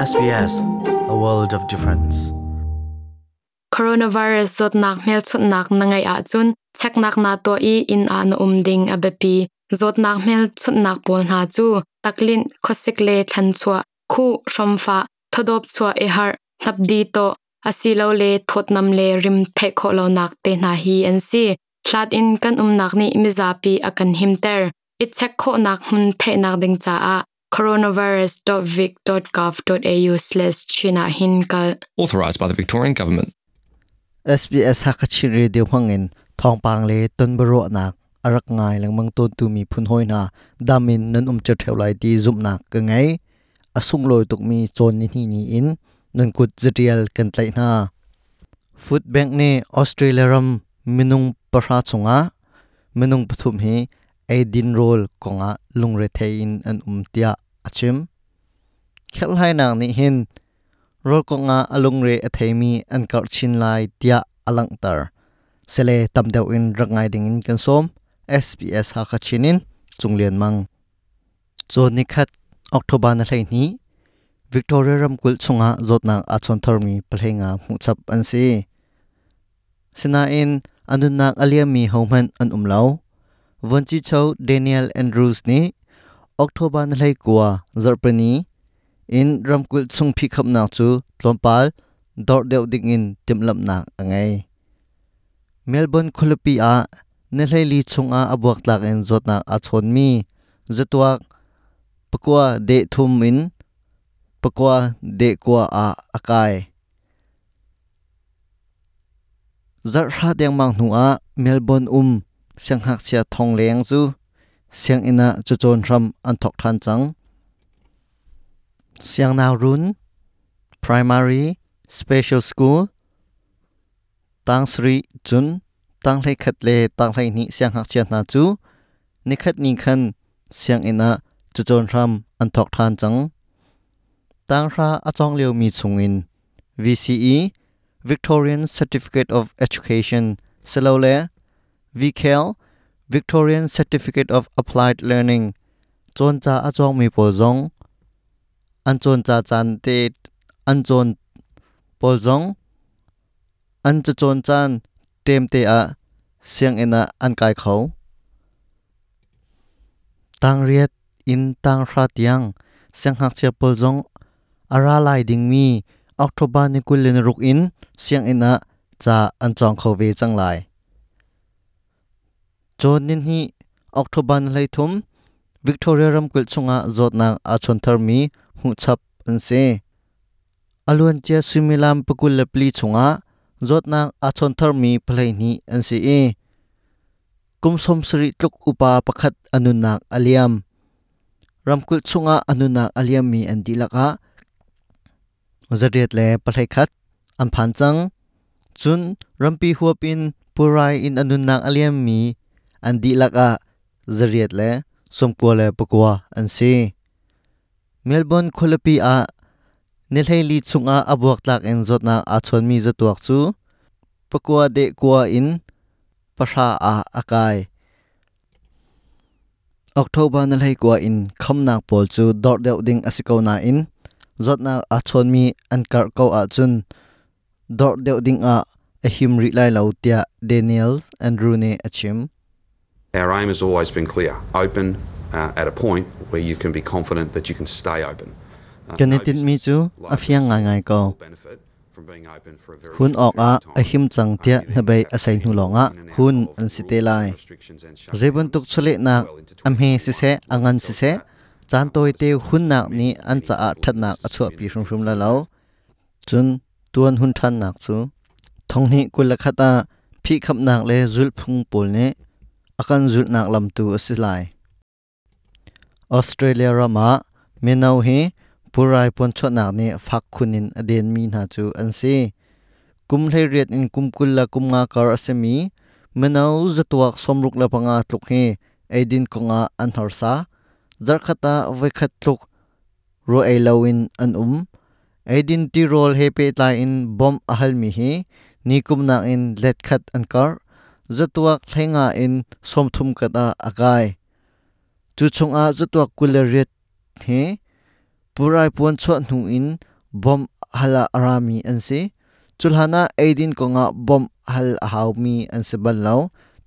SBS, a world of difference. coronavirus zot nak mel chut nak na ngai a chun chek nak na to i in ah an um ding a bepi zot nak mel chut nak pol na chu taklin khosik le than chua khu shomfa thodop chua e har hlap di to asilo le thot nam le rim the kho lo nak te na hi an si. Hlat in kan um nak ni mizapi akan himter i chek kho nak hun the nak ding cha a coronavirus.vic.gov.au/china hinkal authorised by the Victorian Government. SBS Hakachi Radio Hangin Thongpang le Tunbaro nak arak ngai lang mang ton tu mi phun hoi na damin nan um che theu lai ti zum nak ka ngai asung loi tuk mi chon ni ni ni in nan kut zrial kan tlai na Food Bank ne Australia ram minung parha chunga minung pathum hi aidin rol konga lungre thein an umtia achim. Khel hai nang ni hin rol konga alungre athemi an kar chin lai tia alangtar sele tamdeu in rangai ding in kan som SBS ha kha chinin chunglian mang. Cho nikhat october na lai ni, Victoria ramkul chunga zotnak achon thermi palhenga muchap an si. Sina in anunak aliami homan an umlau vonchi chau Daniel Andrews ni, October na hlei kwa zarpani in ramkul chung phi khap na chu tlompal dor deuh ding in timlam na angai Melbourne, khulupi a ne hlei li chung a abuak tlak en zot na a chon mi zatuak pakwa de thum in pakwa de kwa a akai. Zar hra deng mang nu a, Melbourne um เสียงหักเสียทองเลี้ยงจูเสียงอินะจุจนรำอันทกทันจังเสียงนาวรุน primary special school ตังสรีจุนตังไหลขัดเลตังเหลนี้เสียงหักเสียนาจูนิขัดนี้ขันเสียงอินะจุจนรำอันทกทันจังตังราอาจองเลียวมีสุงิน VCE Victorian Certificate of Education สโลเล VCAL Victorian Certificate of Applied Learning chon cha achong mi pol zong an chon cha chan te an chon pol zong an cha chon chan tem te a, siang ena an kai khau tang riat in tang hra tiang, siang hak che pol zong, ara lai ding mi, october ni kulin ruk in, siang ena cha an chong khau ve chang lai. จนนินฮีออกทบันเลยทุมวิกตอเรียรัมกุลชงอาจดนางอาชนทรมีหุ่นชับอันเซอลวนเจสุมิลามปกุลเลปลีชงอาจดนางอาชนทรมีเพลนี้อันเซเอกุมสมสริตุกอุปาปขัดอนุนักอเลียมรัมกุลชงอาอนุนักอเลียมมีอันดีละกะจะเรียดเลปะไทคัดอันผ่านจังจุนรัมปีหัวปินปุไรอินอนุนักอเลียมมี an dilaka zariat le somkwa le pakwa an si. Melbourne kholapi a nilhei li chunga abuak tlak en zotna a chon mi zatuak chu. Pakwa de kwa in pasha a akai. October na lei kwa in khamnak pol chu dor deuh ding asiko na in zotna a chon mi an kar ko a chun dor deuh ding a a him ri lai lo tia daniel andrew ne achim. Our aim has always been clear open uh, at a point where you can be confident that you can stay open. Uh, Kan no itin mi business, chu low a fiang ngai ngai ko. will benefit from being open for a very hun short ok a period of a time. him chang Uh, tia you na then bai have a sai to nu be longa in and out hun of an si rules te and lai restrictions and zebun tuk shutdowns chule nak well into am he si se 2021. angan si se chan toi te hun nak ni an cha a Many that nak a people chua in pi this shum shum la community lo chun tuan hun than nak chu thong ni kul la khata phi khap nak le zul phung pol ne akan zul nak lam tu asilai. Australia rama, menau he purai pon chot nak ne phak khunin aden mi na chu an si kum hlei riat in kum kul la kum nga kar asemi, menau zatuak somruk la panga tluk he aidin konga an horsa zar khata vai khat tluk, ro ai lawin an um. Aidin ti rol he pe tla in bom ahal mi hi nikum na in let khat an kar zatuak thenga in somthum kata akai chu chunga zatuak kulariat he purai pon chho nu in bom hala arami an chulhana aidin konga bom hal hau mi an se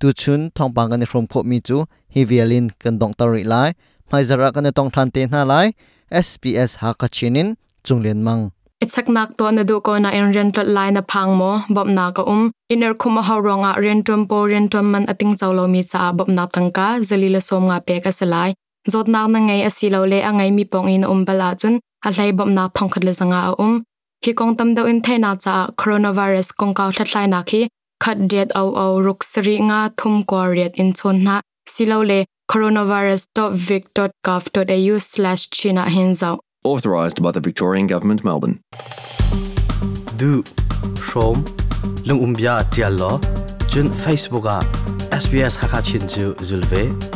tu chun thongpang kan from kho mi chu hi vialin kan dong tari lai. Mai zara kan tong than te na lai. SPS ha ka chinin chunglen mang. Itsak nak to na du ko na in rental line na pang mo bob na ka um. Iner kuma ha ronga rentum po rentum man ating chawlo mi cha bob na tangka zalila som nga pe ka salai zot na na ngai asilo le angai mi pong in um bala chun, a hlai bob na thong khat le zanga um. Hi kong tam do in the na cha, coronavirus kong ka thlai na khi, khat det au au ruk sri nga thum ko riat in chon na. Silo le coronavirus.vic.gov.au/china hinzau Authorised by the Victorian Government, Melbourne. Du Shom Lung Umbia Tialo Chun Facebook SBS Hakachin Zulve